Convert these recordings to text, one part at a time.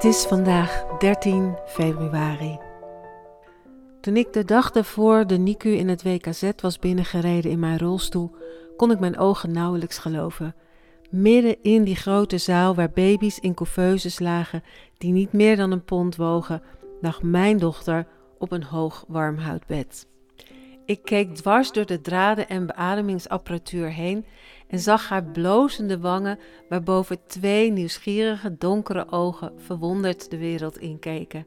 Het is vandaag 13 februari. Toen ik de dag daarvoor de NICU in het WKZ was binnengereden in mijn rolstoel, kon ik mijn ogen nauwelijks geloven. Midden in die grote zaal waar baby's in couveuses lagen die niet meer dan een pond wogen, lag mijn dochter op een hoog warm houtbed. Ik keek dwars door de draden en beademingsapparatuur heen en zag haar blozende wangen, waarboven twee nieuwsgierige donkere ogen verwonderd de wereld inkeken.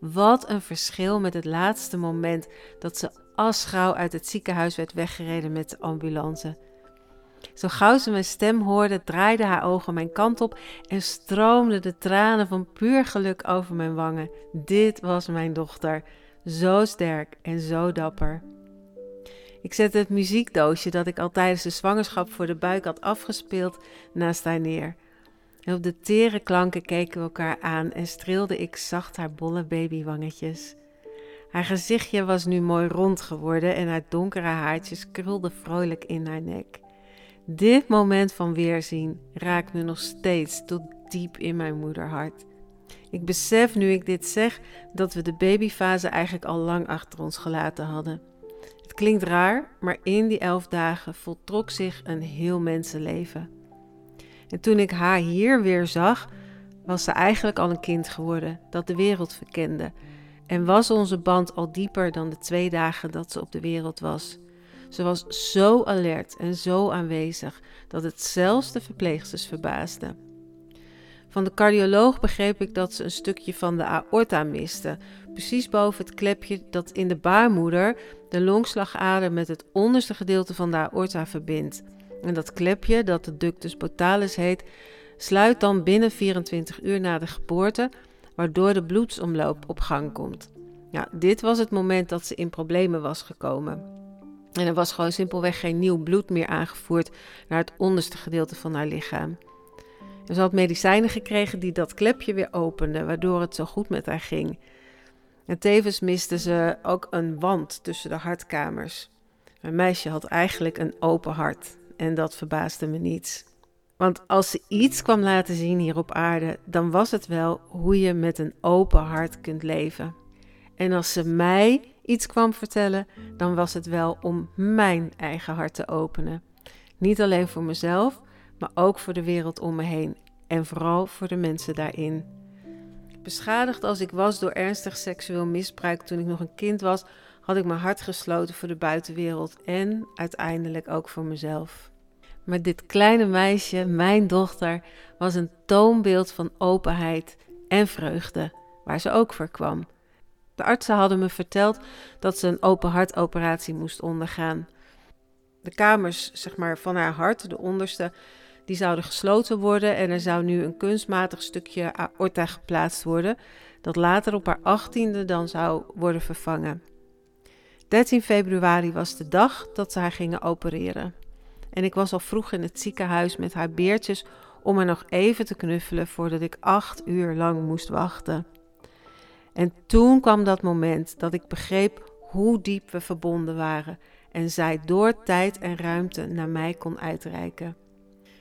Wat een verschil met het laatste moment dat ze asgrauw uit het ziekenhuis werd weggereden met de ambulance. Zo gauw ze mijn stem hoorde, draaide haar ogen mijn kant op en stroomden de tranen van puur geluk over mijn wangen. Dit was mijn dochter, zo sterk en zo dapper. Ik zette het muziekdoosje dat ik al tijdens de zwangerschap voor de buik had afgespeeld naast haar neer. Op de tere klanken keken we elkaar aan en streelde ik zacht haar bolle babywangetjes. Haar gezichtje was nu mooi rond geworden en haar donkere haartjes krulden vrolijk in haar nek. Dit moment van weerzien raakt me nog steeds tot diep in mijn moederhart. Ik besef nu ik dit zeg dat we de babyfase eigenlijk al lang achter ons gelaten hadden. Het klinkt raar, maar in die elf dagen voltrok zich een heel mensenleven. En toen ik haar hier weer zag, was ze eigenlijk al een kind geworden dat de wereld verkende. En was onze band al dieper dan de twee dagen dat ze op de wereld was. Ze was zo alert en zo aanwezig dat het zelfs de verpleegsters verbaasde. Van de cardioloog begreep ik dat ze een stukje van de aorta miste, precies boven het klepje dat in de baarmoeder de longslagader met het onderste gedeelte van de aorta verbindt. En dat klepje, dat de ductus botalis heet, sluit dan binnen 24 uur na de geboorte, waardoor de bloedsomloop op gang komt. Ja, dit was het moment dat ze in problemen was gekomen. En er was gewoon simpelweg geen nieuw bloed meer aangevoerd naar het onderste gedeelte van haar lichaam. Ze had medicijnen gekregen die dat klepje weer openden, waardoor het zo goed met haar ging. En tevens miste ze ook een wand tussen de hartkamers. Mijn meisje had eigenlijk een open hart en dat verbaasde me niets. Want als ze iets kwam laten zien hier op aarde, dan was het wel hoe je met een open hart kunt leven. En als ze mij iets kwam vertellen, dan was het wel om mijn eigen hart te openen. Niet alleen voor mezelf, maar ook voor de wereld om me heen en vooral voor de mensen daarin. Beschadigd als ik was door ernstig seksueel misbruik toen ik nog een kind was, had ik mijn hart gesloten voor de buitenwereld en uiteindelijk ook voor mezelf. Maar dit kleine meisje, mijn dochter, was een toonbeeld van openheid en vreugde, waar ze ook voor kwam. De artsen hadden me verteld dat ze een open hartoperatie moest ondergaan. De kamers zeg maar, van haar hart, de onderste, die zouden gesloten worden en er zou nu een kunstmatig stukje aorta geplaatst worden, dat later op haar achttiende dan zou worden vervangen. 13 februari was de dag dat ze haar gingen opereren. En ik was al vroeg in het ziekenhuis met haar beertjes om haar nog even te knuffelen voordat ik acht uur lang moest wachten. En toen kwam dat moment dat ik begreep hoe diep we verbonden waren en zij door tijd en ruimte naar mij kon uitreiken.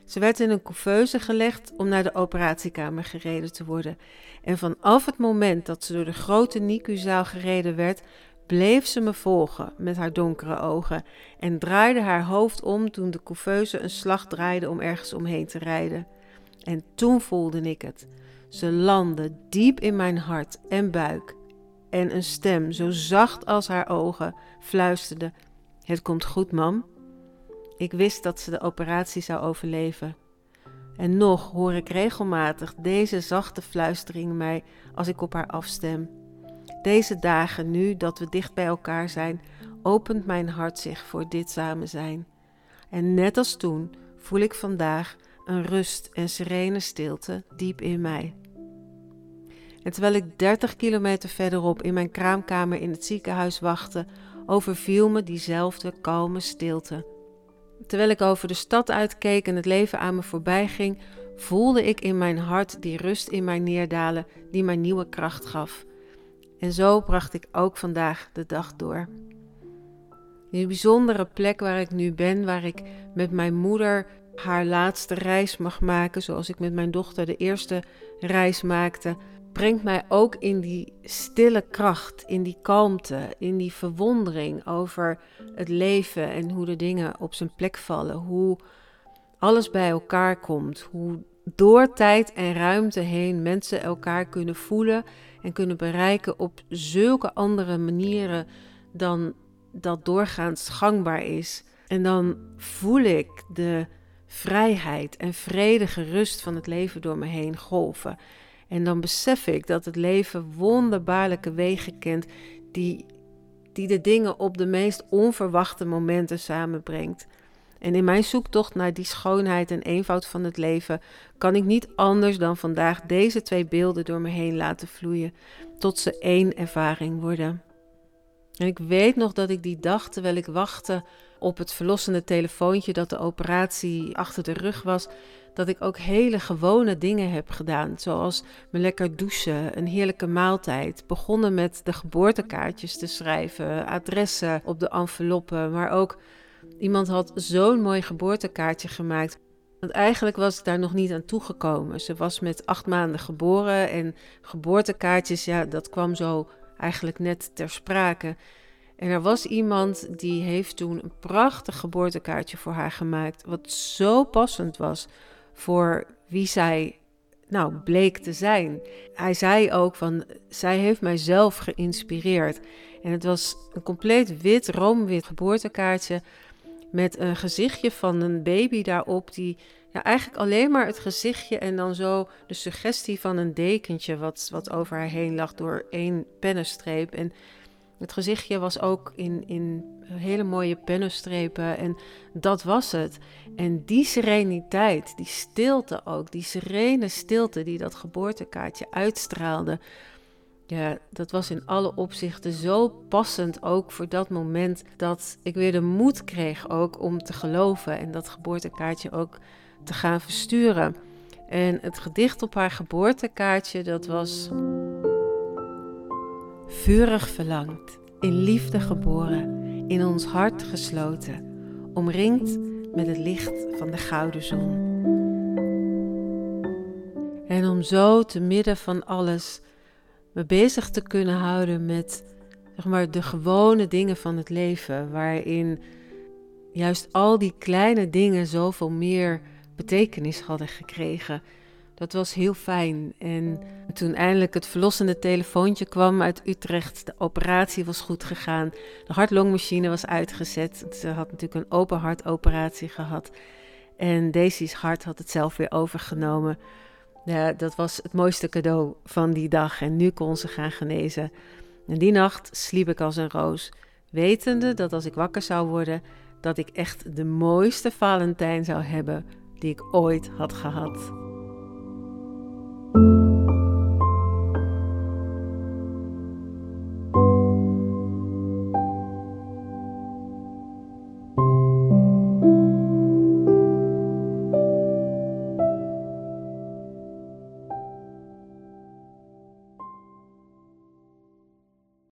Ze werd in een couveuse gelegd om naar de operatiekamer gereden te worden. En vanaf het moment dat ze door de grote NICU-zaal gereden werd, bleef ze me volgen met haar donkere ogen en draaide haar hoofd om toen de couveuse een slag draaide om ergens omheen te rijden. En toen voelde ik het. Ze landde diep in mijn hart en buik. En een stem, zo zacht als haar ogen, fluisterde: Het komt goed, mam. Ik wist dat ze de operatie zou overleven. En nog hoor ik regelmatig deze zachte fluistering mij als ik op haar afstem. Deze dagen, nu dat we dicht bij elkaar zijn, opent mijn hart zich voor dit samen zijn. En net als toen voel ik vandaag een rust en serene stilte diep in mij. En terwijl ik 30 kilometer verderop in mijn kraamkamer in het ziekenhuis wachtte, overviel me diezelfde kalme stilte. Terwijl ik over de stad uitkeek en het leven aan me voorbij ging, voelde ik in mijn hart die rust in mij neerdalen die mij nieuwe kracht gaf. En zo bracht ik ook vandaag de dag door. Die bijzondere plek waar ik nu ben, waar ik met mijn moeder haar laatste reis mag maken, zoals ik met mijn dochter de eerste reis maakte, brengt mij ook in die stille kracht, in die kalmte, in die verwondering over het leven en hoe de dingen op zijn plek vallen, hoe alles bij elkaar komt, hoe door tijd en ruimte heen mensen elkaar kunnen voelen en kunnen bereiken op zulke andere manieren dan dat doorgaans gangbaar is. En dan voel ik de vrijheid en vredige rust van het leven door me heen golven. En dan besef ik dat het leven wonderbaarlijke wegen kent die, die de dingen op de meest onverwachte momenten samenbrengt. En in mijn zoektocht naar die schoonheid en eenvoud van het leven kan ik niet anders dan vandaag deze twee beelden door me heen laten vloeien, tot ze één ervaring worden. En ik weet nog dat ik die dag, terwijl ik wachtte op het verlossende telefoontje dat de operatie achter de rug was, dat ik ook hele gewone dingen heb gedaan. Zoals me lekker douchen, een heerlijke maaltijd. Begonnen met de geboortekaartjes te schrijven, adressen op de enveloppen. Maar ook iemand had zo'n mooi geboortekaartje gemaakt. Want eigenlijk was ik daar nog niet aan toegekomen. Ze was met acht maanden geboren en geboortekaartjes, ja, dat kwam zo eigenlijk net ter sprake. En er was iemand die heeft toen een prachtig geboortekaartje voor haar gemaakt, wat zo passend was voor wie zij nou bleek te zijn. Hij zei ook van zij heeft mij zelf geïnspireerd. En het was een compleet wit, roomwit geboortekaartje met een gezichtje van een baby daarop die ja, eigenlijk alleen maar het gezichtje en dan zo de suggestie van een dekentje wat, wat over haar heen lag door één pennenstreep. En het gezichtje was ook in, in hele mooie pennenstrepen en dat was het. En die sereniteit, die stilte ook, die serene stilte die dat geboortekaartje uitstraalde, ja, dat was in alle opzichten zo passend ook voor dat moment dat ik weer de moed kreeg ook om te geloven en dat geboortekaartje ook te gaan versturen. En het gedicht op haar geboortekaartje, dat was vurig verlangd, in liefde geboren, in ons hart gesloten, omringd met het licht van de gouden zon. En om zo te midden van alles me bezig te kunnen houden met zeg maar, de gewone dingen van het leven, waarin juist al die kleine dingen zoveel meer betekenis hadden gekregen. Dat was heel fijn. En toen eindelijk het verlossende telefoontje kwam uit Utrecht, de operatie was goed gegaan. De hartlongmachine was uitgezet. Ze had natuurlijk een open hartoperatie gehad. En Daisy's hart had het zelf weer overgenomen. Ja, dat was het mooiste cadeau van die dag. En nu kon ze gaan genezen. En die nacht sliep ik als een roos, wetende dat als ik wakker zou worden, dat ik echt de mooiste Valentijn zou hebben die ik ooit had gehad.